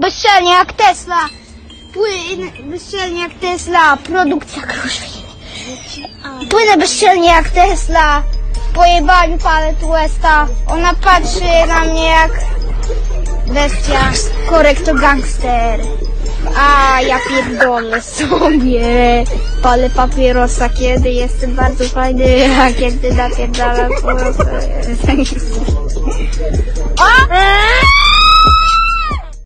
Bezczelnie jak Tesla. Płynę bezczelnie jak Tesla. Produkcja kruszwiny. Płynę bezczelnie jak Tesla. W pojebaniu palę Westa. Ona patrzy na mnie jak bestia. Korekto gangster. A ja pierdolę sobie. Palę papierosa, kiedy jestem bardzo fajny, a kiedy napierdalam po prostu.